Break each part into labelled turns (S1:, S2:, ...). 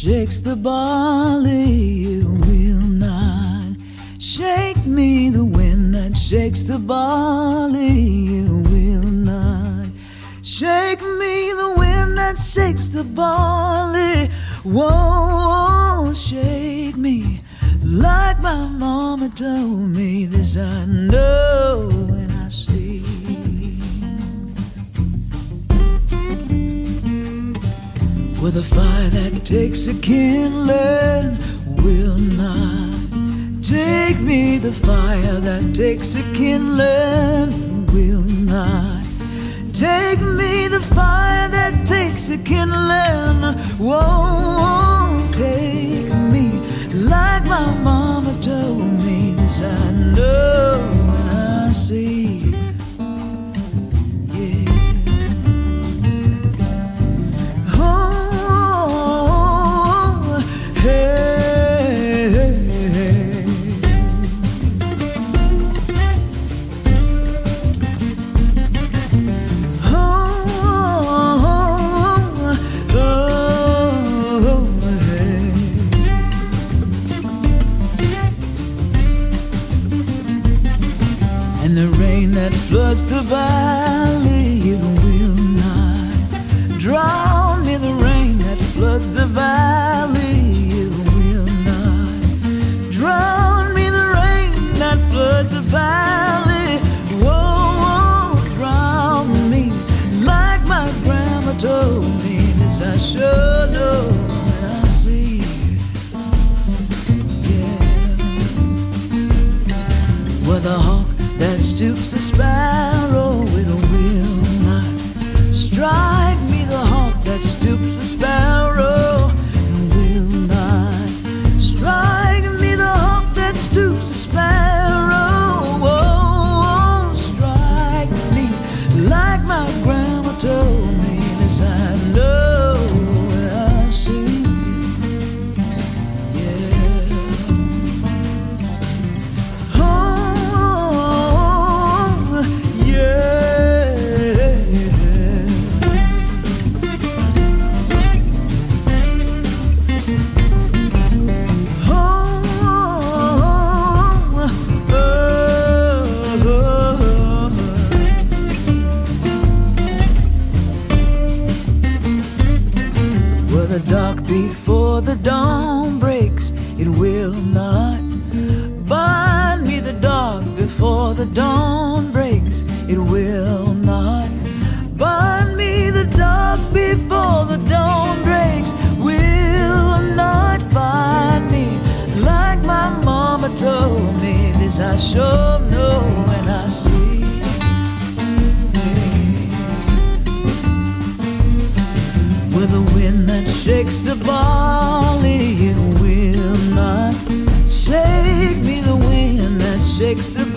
S1: shakes the barley, it will not shake me. The wind that shakes the barley, it will not shake me. The wind that shakes the barley won't shake me. Like my mama told me, this I know With a fire that takes a kindling will not take me. The fire that takes a kindling will not take me. The fire that takes a kindling won't take me. Like my mama told me, this I know and I see. Floods the valley, it will not drown me. The rain that floods the valley, it will not drown me. The rain that floods the valley won't drown me. Like my grandma told me, this I sure know and I see. Yeah. Hawk that stoops a sparrow, it will not strike me. The hawk that stoops a sparrow, sure know when I see. With a wind that shakes the barley, it will not shake me. The wind that shakes the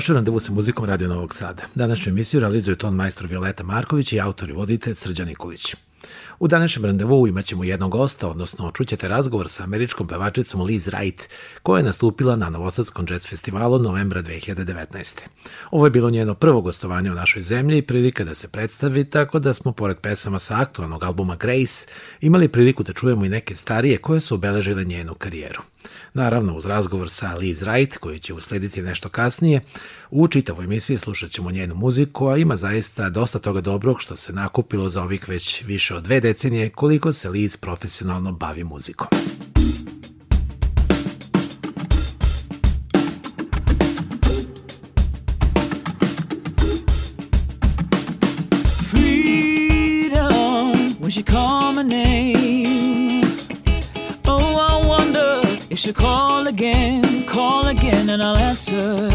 S2: Dobrodošli u randevu sa muzikom Radio Novog Sada. Današnju emisiju realizuju ton majstor Violeta Marković i autor i voditelj Srđan Nikolić. U današnjem randevu imaćemo jednog gosta, odnosno čućete razgovor sa američkom pevačicom Liz Wright, koja je nastupila na Novosadskom jazz festivalu novembra 2019. Ovo je bilo njeno prvo gostovanje u našoj zemlji i prilika da se predstavi, tako da smo, pored pesama sa aktualnog albuma Grace, imali priliku da čujemo i neke starije koje su obeležile njenu karijeru. Naravno, uz razgovor sa Liz Wright, koji će uslediti nešto kasnije, u čitavoj emisiji slušat ćemo njenu muziku, a ima zaista dosta toga dobrog što se nakupilo za ovih već više od dve decenije koliko se Liz profesionalno bavi muzikom.
S1: She call my name. Oh, I wonder if she call again, call again, and I'll answer.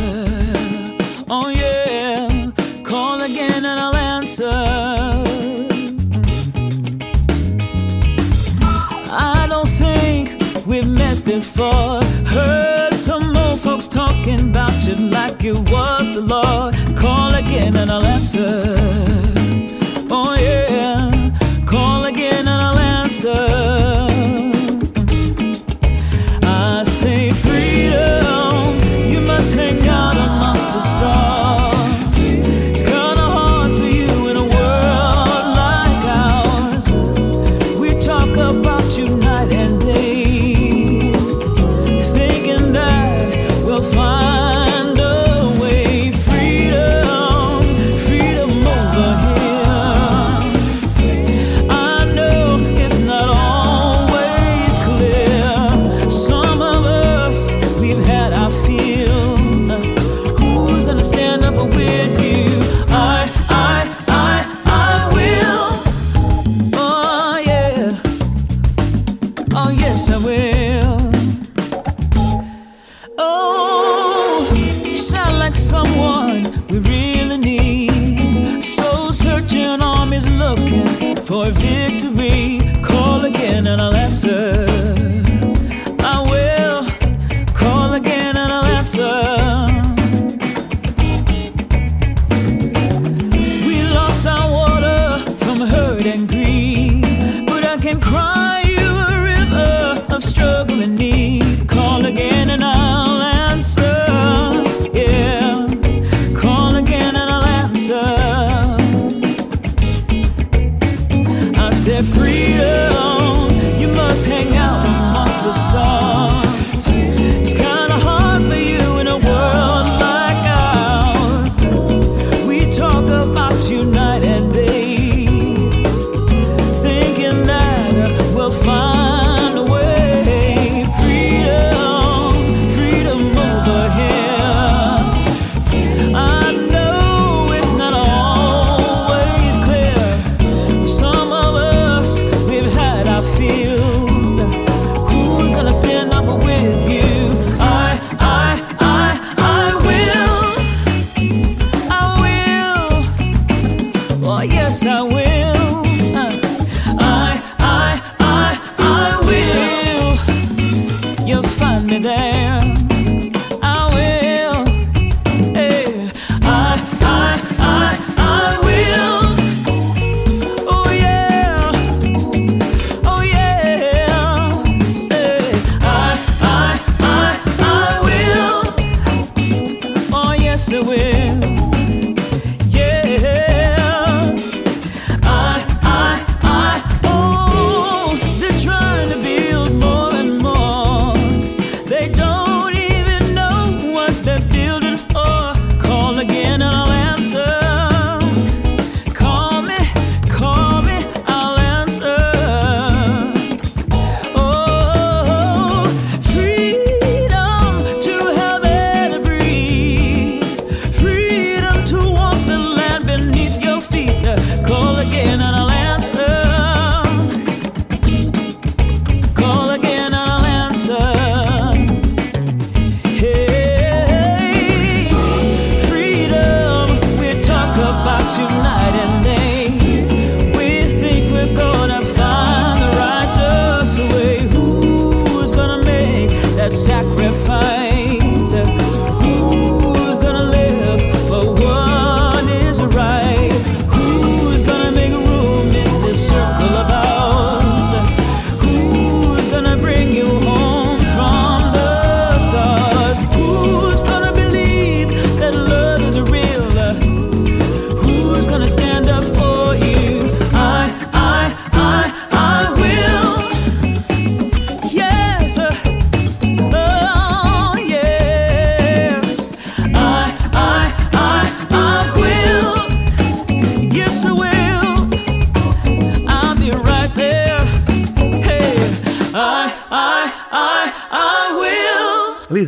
S1: Oh, yeah, call again and I'll answer. We've met before. Heard some old folks talking about you like you was the Lord. Call again and I'll answer.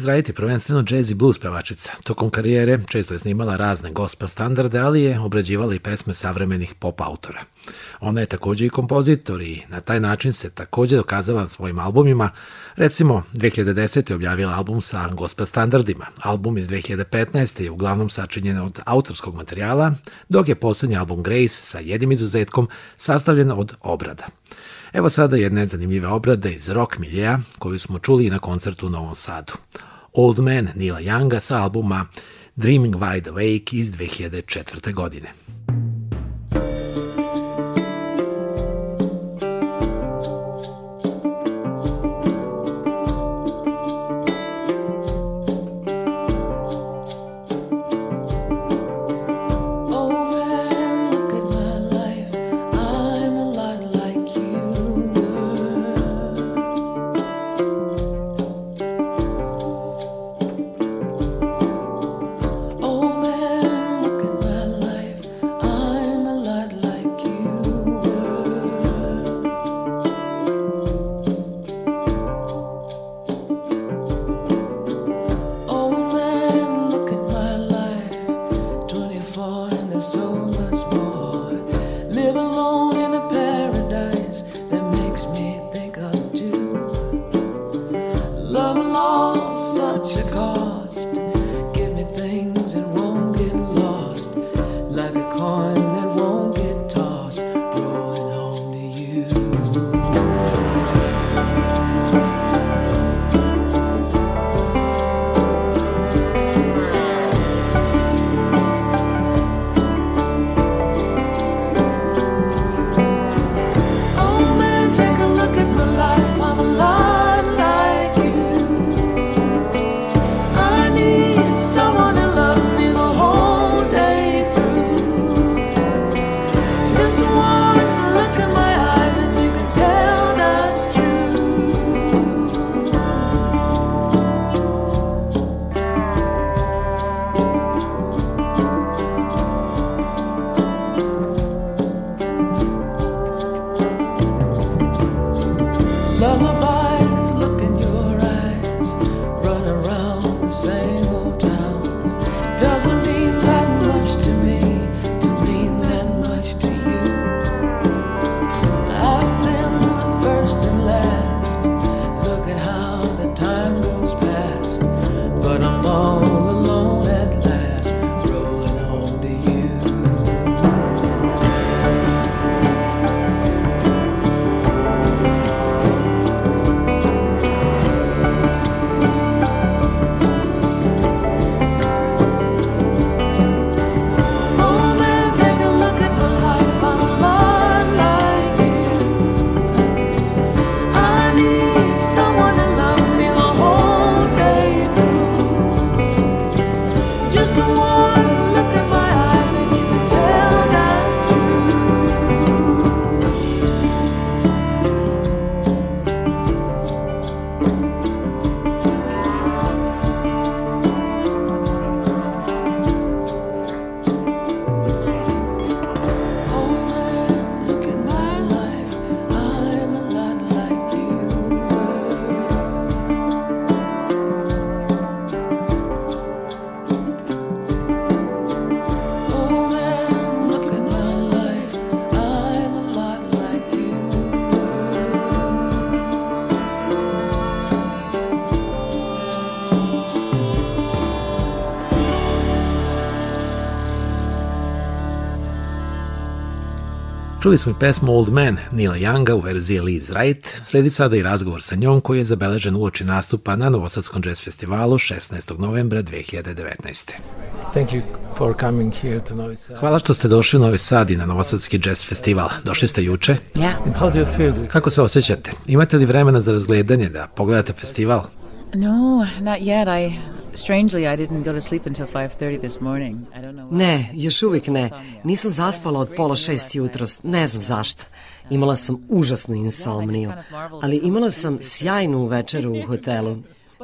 S1: Wright je prvenstveno jazz i blues pevačica. Tokom karijere često je snimala razne gospel standarde, ali je obrađivala i pesme savremenih pop autora. Ona je takođe i kompozitor i na taj način se takođe dokazala na svojim albumima. Recimo, 2010. je objavila album sa gospel standardima. Album iz 2015. je uglavnom sačinjen od autorskog materijala, dok je poslednji album Grace sa jednim izuzetkom sastavljen od obrada. Evo sada jedne zanimljive obrade iz rock miljeja koju smo čuli na koncertu u Novom Sadu. Old Man Nila Younga sa albuma Dreaming Wide Awake iz 2004. godine. Čuli smo i pesmu Old Man Nila Younga u verziji Liz Wright, sledi sada i razgovor sa njom koji je zabeležen uoči nastupa na Novosadskom jazz festivalu 16. novembra 2019.
S3: Thank you for coming here to Novi Sad.
S1: Hvala što ste došli u Novi Sad i na Novosadski jazz festival. Došli ste juče?
S4: Yeah.
S3: How do you feel?
S1: Kako se osjećate? Imate li vremena za razgledanje da pogledate festival?
S4: No, not yet. I strangely I didn't go to sleep until 5:30 this morning. I.
S5: Ne, još uvijek ne. Nisam zaspala od pola šest jutros, ne znam zašto. Imala sam užasnu insomniju, ali imala sam sjajnu večeru u hotelu.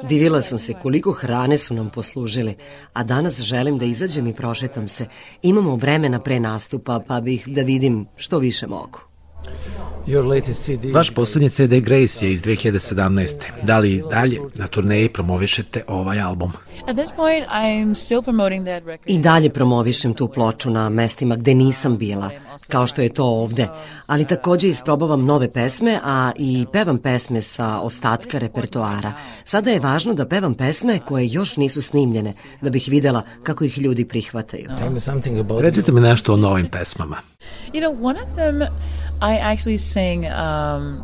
S5: Divila sam se koliko hrane su nam poslužili, a danas želim da izađem i prošetam se. Imamo vremena pre nastupa, pa bih da vidim što više mogu.
S2: Vaš poslednji CD Grace je iz 2017. Da li dalje na turneji promovišete ovaj album?
S1: I dalje promovišem tu ploču na mestima gde nisam bila, kao što je to ovde, ali takođe isprobavam nove pesme, a i pevam pesme sa ostatka repertoara. Sada je važno da pevam pesme koje još nisu snimljene, da bih videla kako ih ljudi prihvataju.
S2: Recite mi nešto o novim pesmama.
S4: You know, one of them I actually sing um,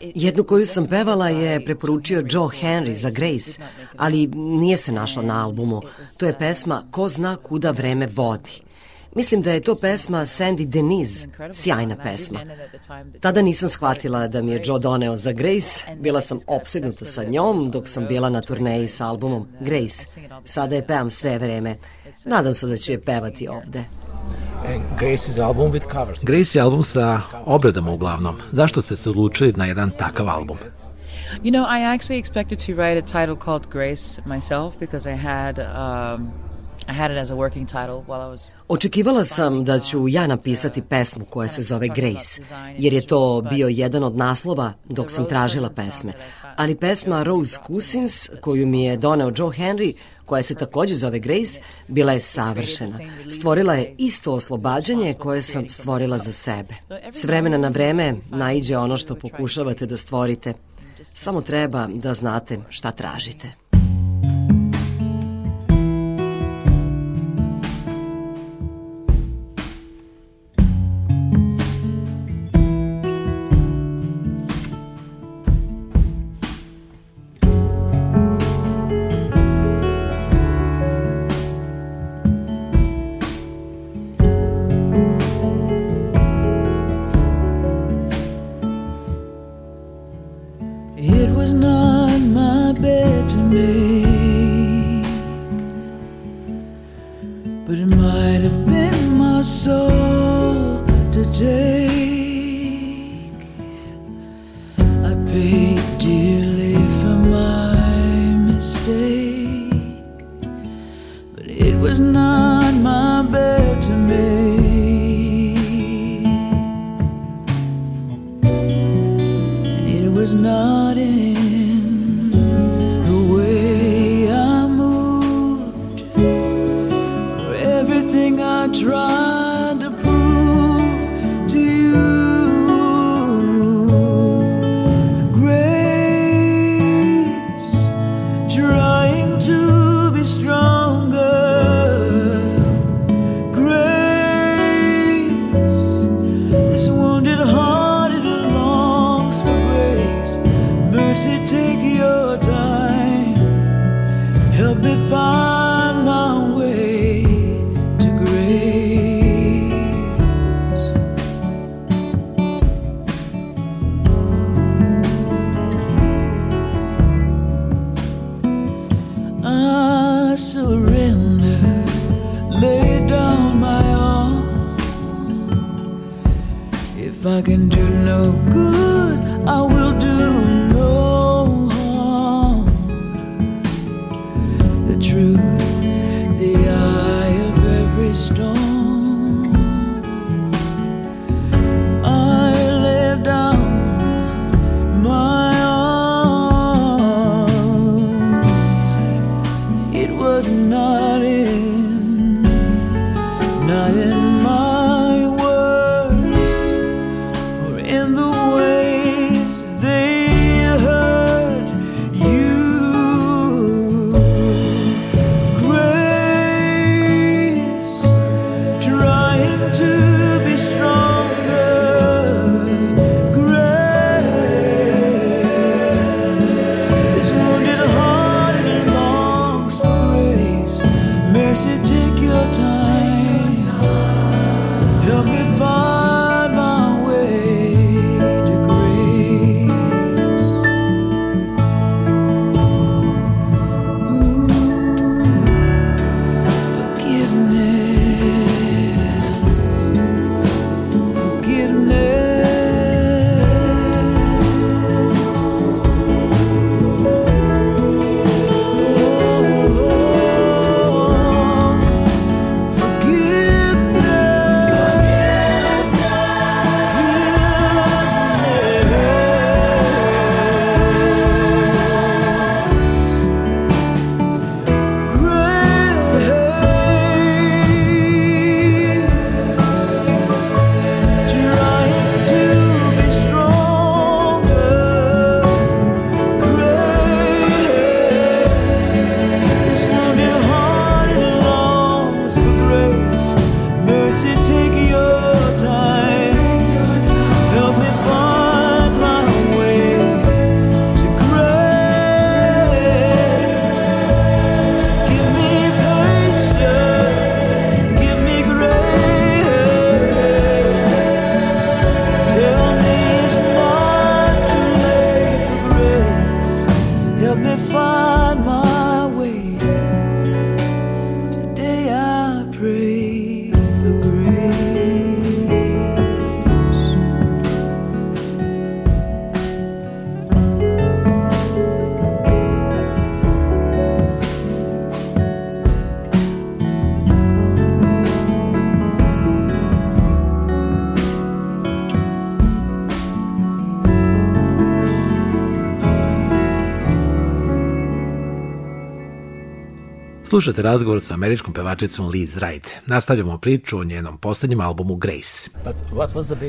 S1: Jednu koju sam pevala je preporučio Joe Henry za Grace, ali nije se našla na albumu. To je pesma Ko zna kuda vreme vodi. Mislim da je to pesma Sandy Denise, sjajna pesma. Tada nisam shvatila da mi je Joe doneo za Grace, bila sam opsednuta sa njom dok sam bila na turneji sa albumom Grace. Sada je pevam sve vreme. Nadam se da ću je pevati ovde.
S2: Grace's album with covers. Grace je album sa obradama uglavnom. Zašto ste se odlučili na jedan takav album?
S4: You know, I actually expected to write a title called Grace myself because I had um, I had it as a working title while I was
S1: Očekivala sam da ću ja napisati pesmu koja se zove Grace, jer je to bio jedan od naslova dok sam tražila pesme. Ali pesma Rose Cousins, koju mi je doneo Joe Henry, koja se takođe zove Grace, bila je savršena. Stvorila je isto oslobađanje koje sam stvorila za sebe. S vremena na vreme naiđe ono što pokušavate da stvorite. Samo treba da znate šta tražite.
S2: Slušate razgovor sa američkom pevačicom Liz Wright. Nastavljamo priču o njenom poslednjem albumu Grace.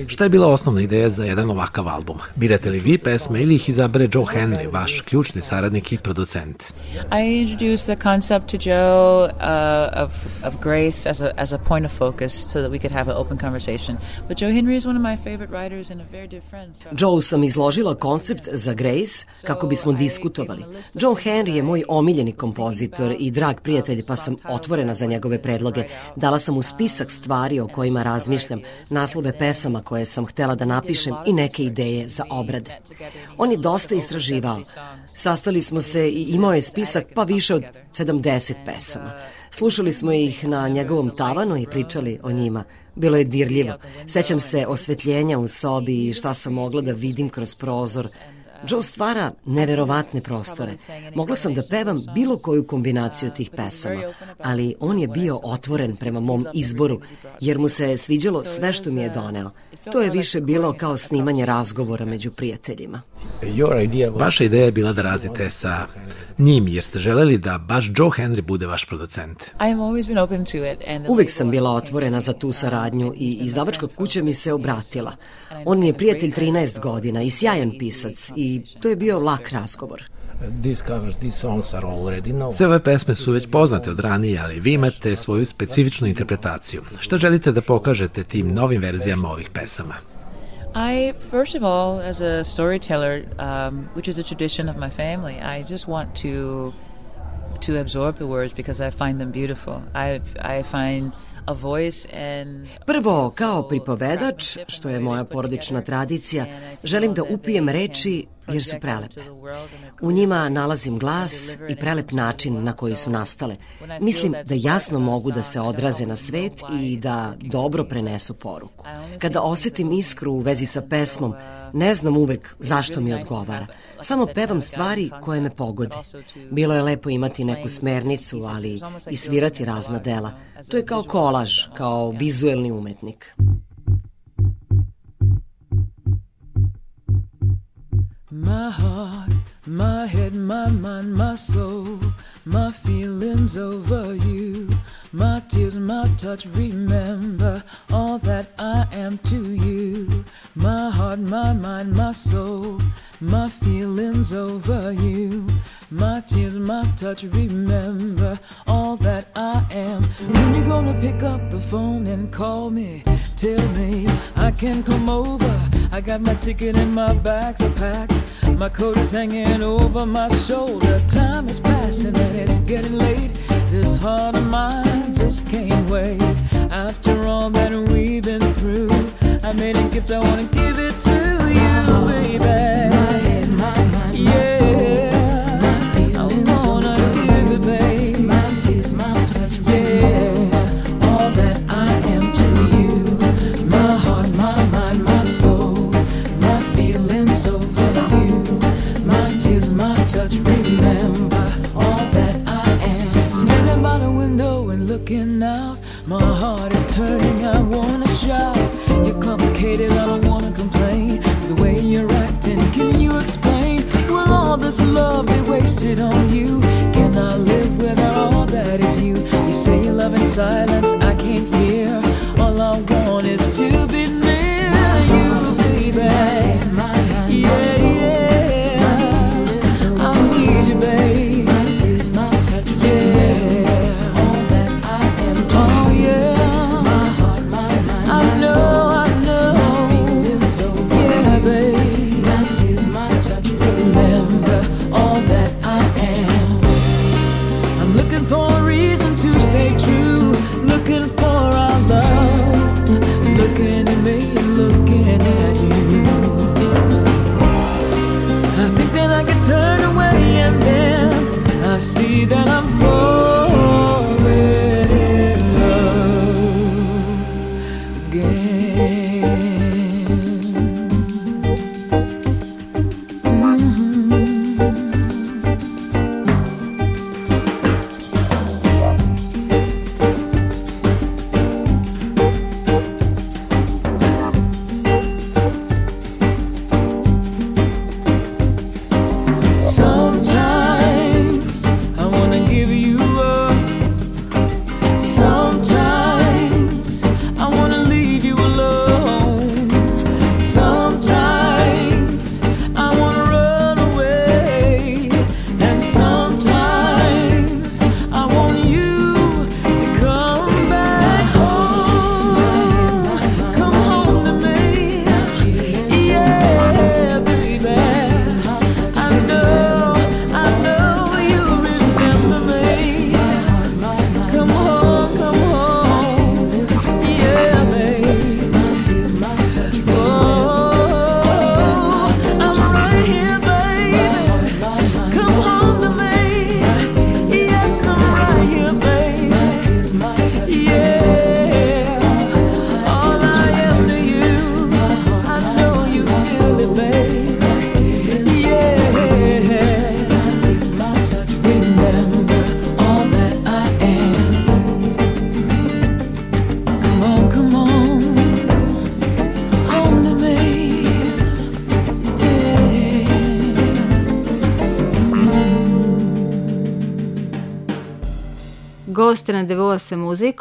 S2: Šta je bila osnovna ideja za jedan ovakav album? Birate li vi pesme ili ih izabere Joe Henry, vaš ključni saradnik i producent?
S4: I introduced the concept to Joe uh, of, of Grace as a, as a point of focus so that we could have an open conversation. But Joe Henry is one of my favorite writers and a very dear friend. So
S5: Joe sam izložila koncept za Grace kako bismo diskutovali. Joe Henry je moj omiljeni kompozitor i drag prijatelj, pa sam otvorena za njegove predloge. Dala sam mu spisak stvari o kojima razmišljam, naslove pesama koje sam htela da napišem i neke ideje za obrade. On je dosta istraživao. Sastali smo se i imao je spisak pa više od 70 pesama. Slušali smo ih na njegovom tavanu i pričali o njima. Bilo je dirljivo. Sećam se osvetljenja u sobi i šta sam mogla da vidim kroz prozor. Joe stvara neverovatne prostore. Mogla sam da pevam bilo koju kombinaciju tih pesama, ali on je bio otvoren prema mom izboru, jer mu se sviđalo sve što mi je doneo. To je više bilo kao snimanje razgovora među prijateljima.
S2: Vaša ideja je bila da razite sa njim, jer ste želeli da baš Joe Henry bude vaš producent.
S5: Uvek sam bila otvorena za tu saradnju i izdavačka kuća mi se obratila. On mi je prijatelj 13 godina i sjajan pisac i to je bio lak razgovor.
S2: Sve ove pesme su već poznate od ranije, ali vi imate svoju specifičnu interpretaciju. Šta želite da pokažete tim novim verzijama ovih pesama?
S4: I, first of all, as a storyteller, um, which is a tradition of my family, I just want to to absorb the words because I find them beautiful. I I find
S5: Prvo, kao pripovedač, što je moja porodična tradicija, želim da upijem reči jer su prelepe. U njima nalazim glas i prelep način na koji su nastale. Mislim da jasno mogu da se odraze na svet i da dobro prenesu poruku. Kada osetim iskru u vezi sa pesmom, ne znam uvek zašto mi odgovara. Samo pevam stvari koje me pogode. Bilo je lepo imati neku smernicu, ali i svirati razna dela. To je kao kolaž, kao vizuelni umetnik.
S1: My heart, my head, my mind, my soul, my feelings over you, my tears, my touch. Remember all that I am to you. My heart, my mind, my soul, my feelings over you, my tears, my touch. Remember all that I am. When you gonna pick up the phone and call me? Tell me I can come over. I got my ticket and my bags are packed. My coat is hanging over my shoulder. Time is passing and it's getting late. This heart of mine just can't wait. After all that we've been through, I made a gift. I wanna give it to you, baby. My head, my mind, yeah. my soul, my feelings I wanna looking out, my heart is turning. I wanna shout. You're complicated, I don't wanna complain. The way you're acting, can you explain? Will all this love be wasted on you? Can I live without all that is you? You say you love in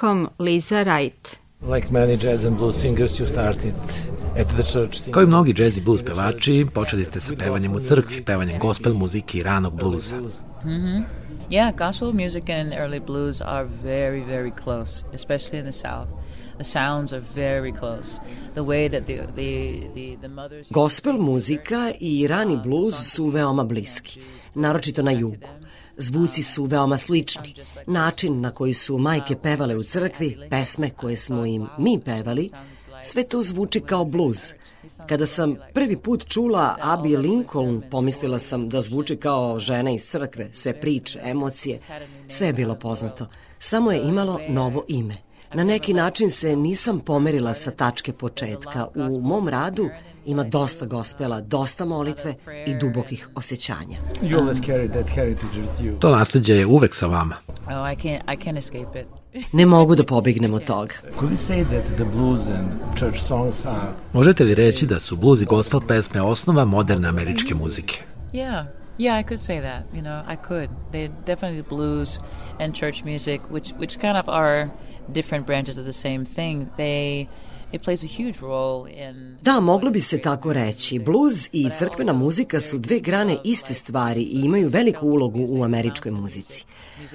S6: muzikom Liza Wright.
S2: Like many jazz and blues singers, you started at the church. Kao i mnogi jazz i blues pevači, počeli ste sa pevanjem u crkvi, pevanjem gospel muzike i ranog bluza. Mm
S4: -hmm. Yeah, gospel music and early blues are very, very close, especially in the South. The sounds are very close. The way that the, the, the, the mothers...
S5: Gospel muzika i rani blues su veoma bliski, naročito na jugu. Zvuci su veoma slični. Način na koji su majke pevale u crkvi, pesme koje smo im mi pevali, sve to zvuči kao bluz. Kada sam prvi put čula Abby Lincoln, pomislila sam da zvuči kao žena iz crkve, sve priče, emocije, sve je bilo poznato. Samo je imalo novo ime. Na neki način se nisam pomerila sa tačke početka. U mom radu ima dosta gospela, dosta molitve i dubokih osjećanja.
S2: To nasledđe je uvek sa vama.
S4: Oh, I can't, I can't escape it.
S5: Ne mogu da pobegnem od toga.
S2: Možete li reći da su blues i gospel pesme osnova moderne američke muzike?
S4: Yeah. Yeah, I could say that. You know, I could. They definitely blues and church music, which which kind of are different branches of the same thing. They
S5: Da, moglo bi se tako reći. Bluz i crkvena muzika su dve grane iste stvari i imaju veliku ulogu u američkoj muzici.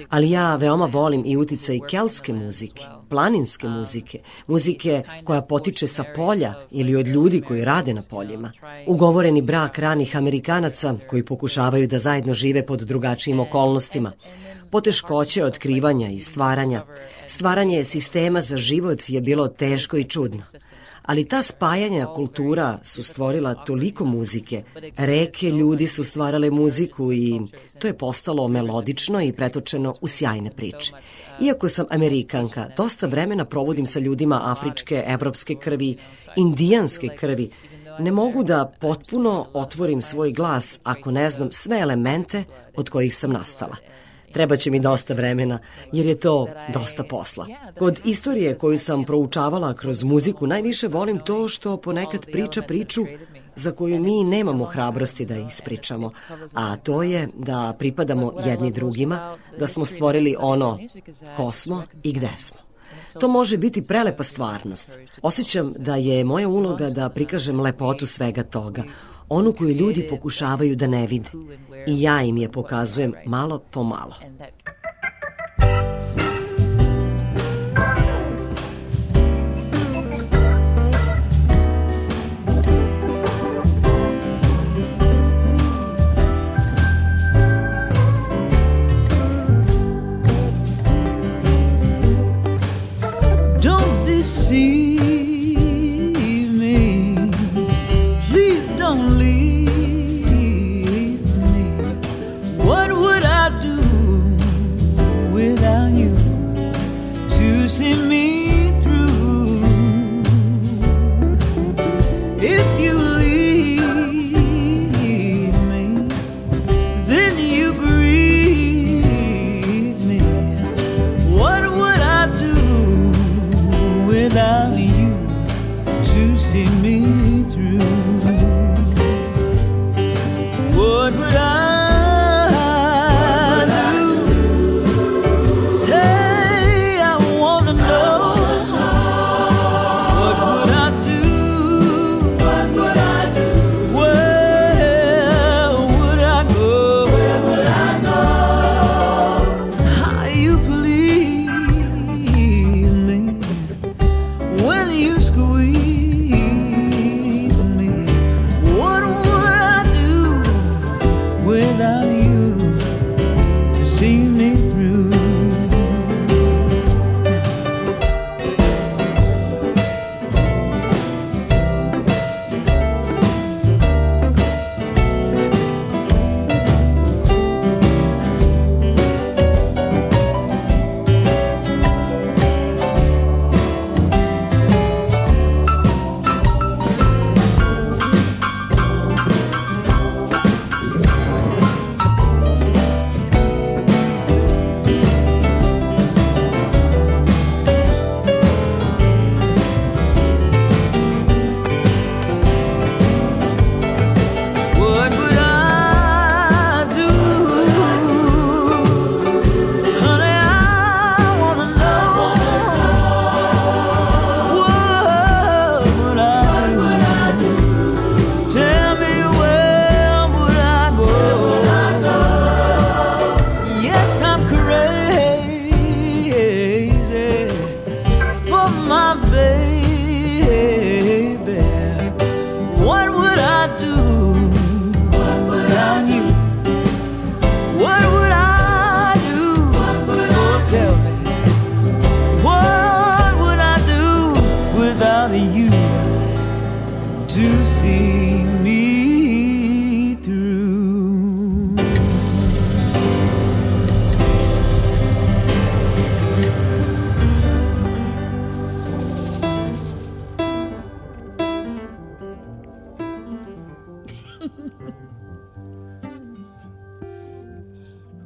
S5: Ali ja veoma volim i uticaj keltske muzike, planinske muzike, muzike koja potiče sa polja ili od ljudi koji rade na poljima. Ugovoreni brak ranih Amerikanaca koji pokušavaju da zajedno žive pod drugačijim okolnostima poteškoće otkrivanja i stvaranja. Stvaranje sistema za život je bilo teško i čudno. Ali ta spajanja kultura su stvorila toliko muzike. Reke ljudi su stvarale muziku i to je postalo melodično i pretočeno u sjajne priče. Iako sam Amerikanka, dosta vremena provodim sa ljudima afričke, evropske krvi, indijanske krvi, Ne mogu da potpuno otvorim svoj glas ako ne znam sve elemente od kojih sam nastala. Treba će mi dosta vremena, jer je to dosta posla. Kod istorije koju sam proučavala kroz muziku, najviše volim to što ponekad priča priču za koju mi nemamo hrabrosti da ispričamo, a to je da pripadamo jedni drugima, da smo stvorili ono ko smo i gde smo. To može biti prelepa stvarnost. Osjećam da je moja uloga da prikažem lepotu svega toga, onu koju ljudi pokušavaju da ne vide. I ja im je pokazujem malo po malo.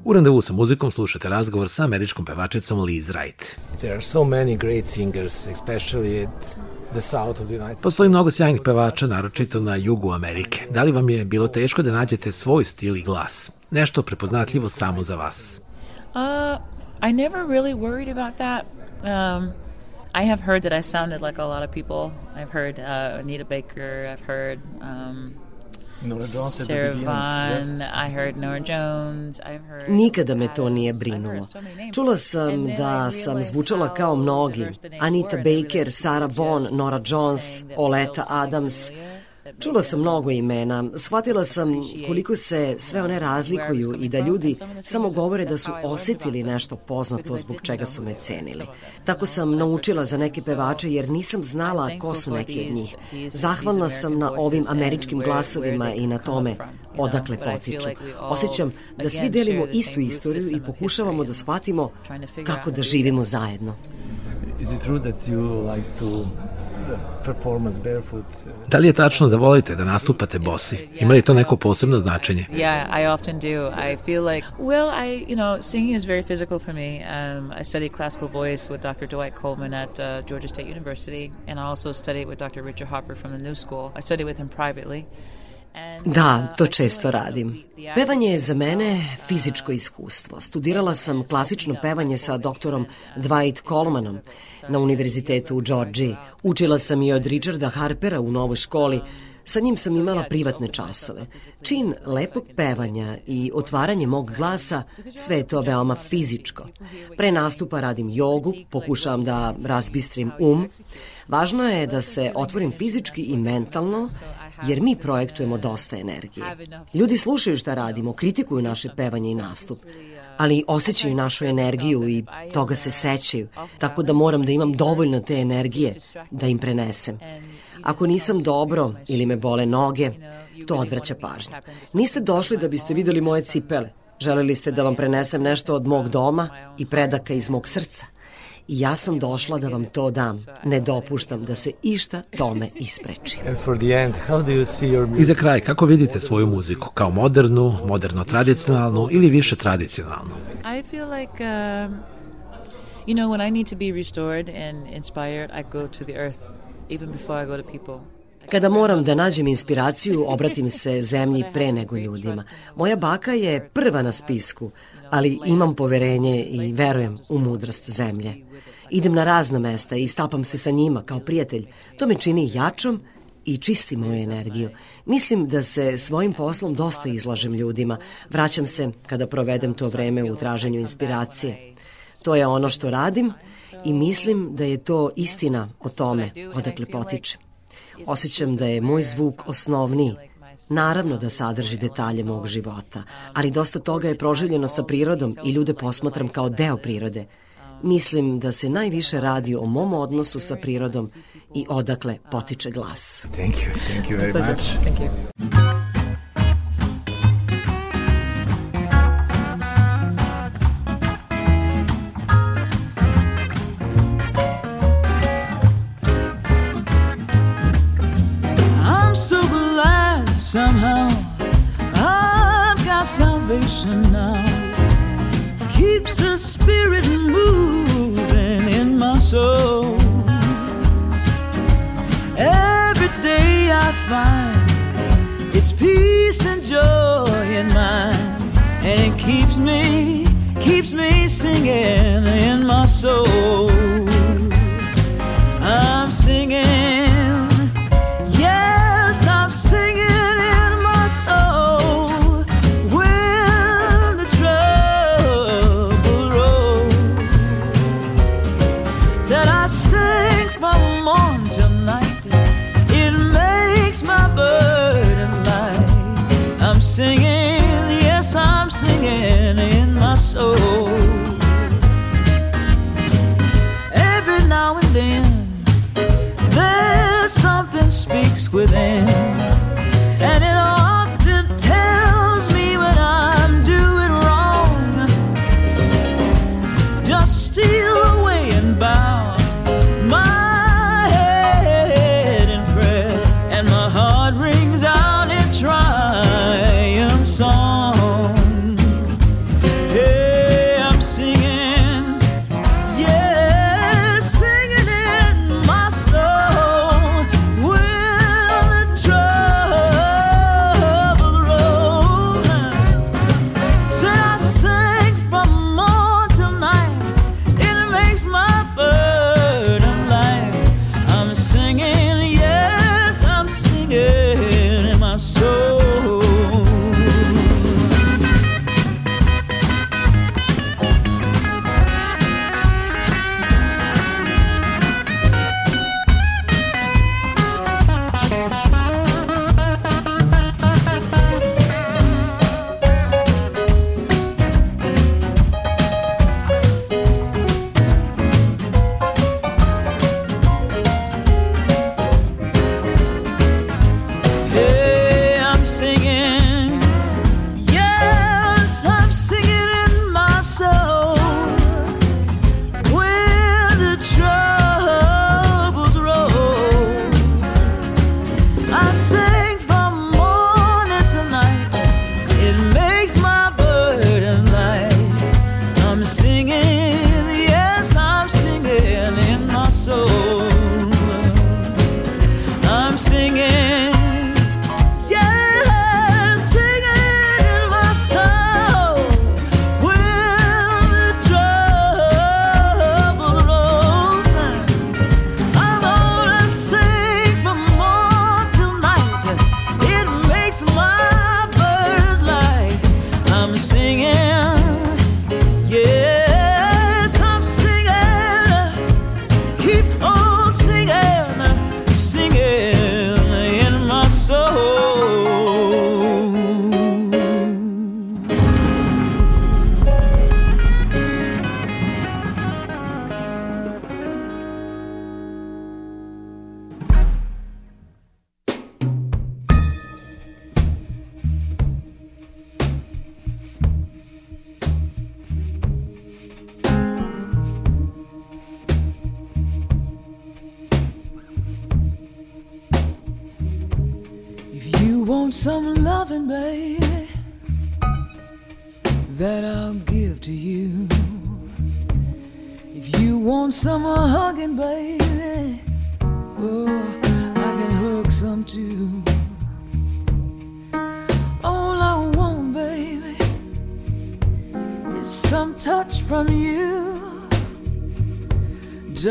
S2: U randevu sa muzikom slušate razgovor sa američkom pevačicom Liz Wright.
S3: There are so many great singers, especially at the south of the United
S2: Postoji mnogo sjajnih pevača, naročito na jugu Amerike. Da li vam je bilo teško da nađete svoj stil i glas? Nešto prepoznatljivo samo za vas?
S4: Uh, I never really worried about that. Um, I have heard that I sounded like a lot of people. I've heard uh, Anita Baker. I've heard um,
S3: Nora Jones. Yes.
S4: I heard Nora Jones. I've heard.
S5: Nikada me to nije brinulo. Čula sam da sam zvučala kao mnogi. Anita Baker, Sarah Vaughan, Nora Jones, Oleta Adams. Čula sam mnogo imena. Shvatila sam koliko se sve one razlikuju i da ljudi samo govore da su osetili nešto poznato zbog čega su me cenili. Tako sam naučila za neke pevače jer nisam znala ko su neki od njih. Zahvalna sam na ovim američkim glasovima i na tome odakle potiču. Osjećam da svi delimo istu istoriju i pokušavamo da shvatimo kako da živimo zajedno.
S3: Is it true that you like to performance barefoot? Uh,
S2: Da li je tačno da volite da nastupate bosi? Ima li to neko posebno značenje?
S4: Yeah, I often do. I feel like, well, I, you know, singing is very physical for me. Um, I studied classical voice with Dr. Dwight Coleman at uh, Georgia State University, and I also studied with Dr. Richard Hopper from the New School. I studied with him privately.
S5: Da,
S4: uh,
S5: to često radim. Pevanje je za mene fizičko iskustvo. Studirala sam klasično pevanje sa doktorom Dwight Colemanom na univerzitetu u Georgiji. Učila sam i od Richarda Harpera u novoj školi. Sa njim sam imala privatne časove. Čin lepog pevanja i otvaranje mog glasa, sve je to veoma fizičko. Pre nastupa radim jogu, pokušavam da razbistrim um. Važno je da se otvorim fizički i mentalno, jer mi projektujemo dosta energije. Ljudi slušaju šta radimo, kritikuju naše pevanje i nastup, ali osjećaju našu energiju i toga se sećaju, tako da moram da imam dovoljno te energije da im prenesem. Ako nisam dobro ili me bole noge, to odvraća pažnju. Niste došli da biste videli moje cipele. Želeli ste da vam prenesem nešto od mog doma i predaka iz mog srca. I ja sam došla da vam to dam. Ne dopuštam da se išta tome ispreči.
S3: and for the end, how do you see your
S2: I
S3: music?
S2: za kraj, kako vidite svoju muziku? Kao modernu, moderno-tradicionalnu ili više tradicionalnu?
S4: I feel like, um, you know, when I need to be restored and inspired, I go to the earth even before I go to people.
S5: Kada moram da nađem inspiraciju, obratim se zemlji pre nego ljudima. Moja baka je prva na spisku, ali imam poverenje i verujem u mudrost zemlje. Idem na razna mesta i stapam se sa njima kao prijatelj. To me čini jačom i čisti moju energiju. Mislim da se svojim poslom dosta izlažem ljudima. Vraćam se kada provedem to vreme u traženju inspiracije. To je ono što radim i mislim da je to istina o tome odakle potiče. Osjećam da je moj zvuk osnovniji. Naravno da sadrži detalje mog života, ali dosta toga je proživljeno sa prirodom i ljude posmatram kao deo prirode. Mislim da se najviše radi o mom odnosu sa prirodom i odakle potiče glas.
S3: Thank you, thank you very much.
S4: Thank you.
S1: Keeps me, keeps me singing in my soul.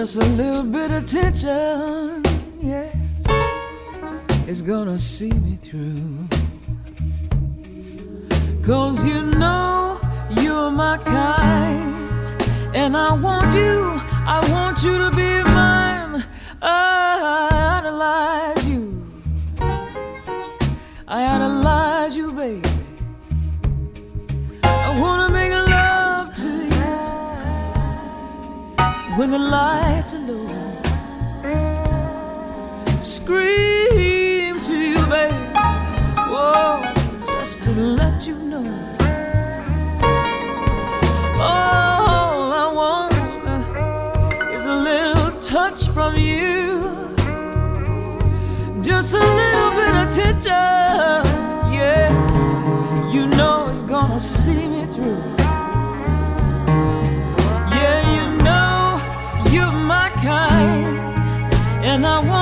S1: Just a little bit of tension, yes, is gonna see me through. Cause you know you're my kind, and I want you, I want you to be scream to you, babe. Whoa, just to let you know. All I want is a little touch from you, just a little bit of attention. Yeah, you know it's gonna see me through. Yeah, you know you're my kind, and I want.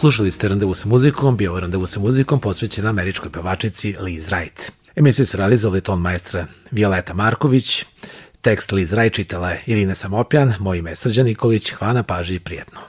S1: Slušali ste Randevu sa muzikom, bio Randevu sa muzikom posvećen američkoj pevačici Liz Wright. Emisiju su realizovali ton majstra Violeta Marković, tekst Liz Wright čitala je Irina Samopjan, moje ime je Srđan Nikolić, hvala na paži i prijetno.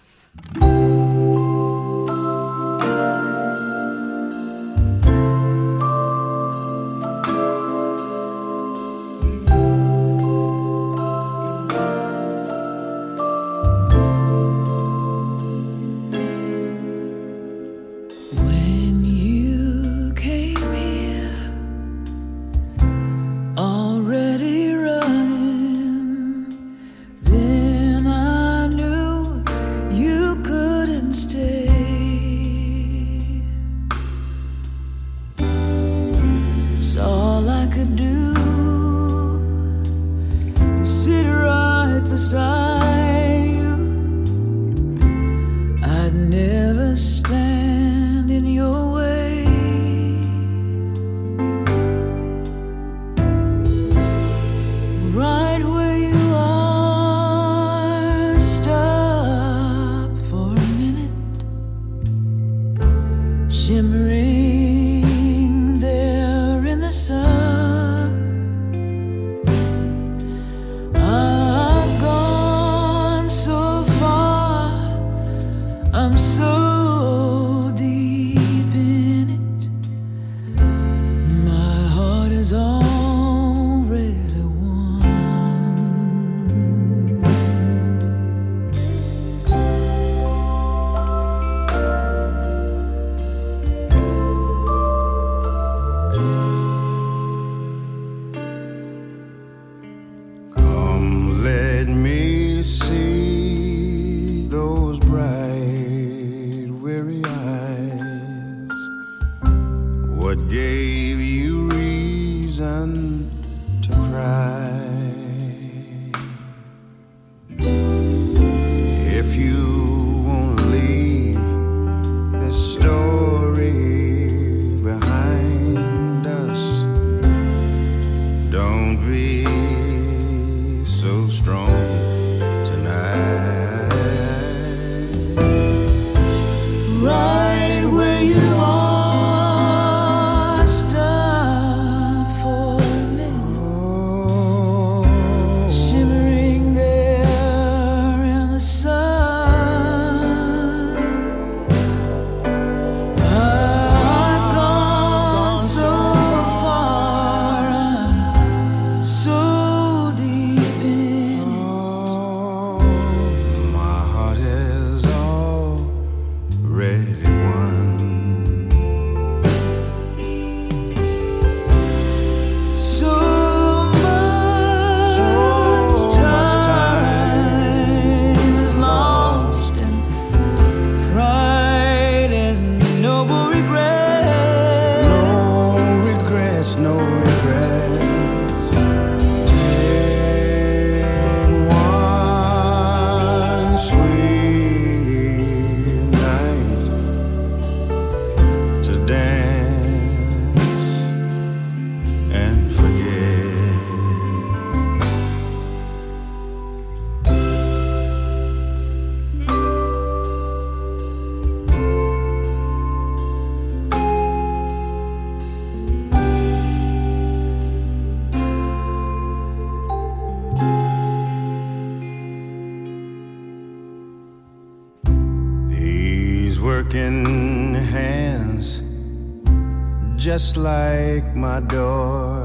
S7: Like my door,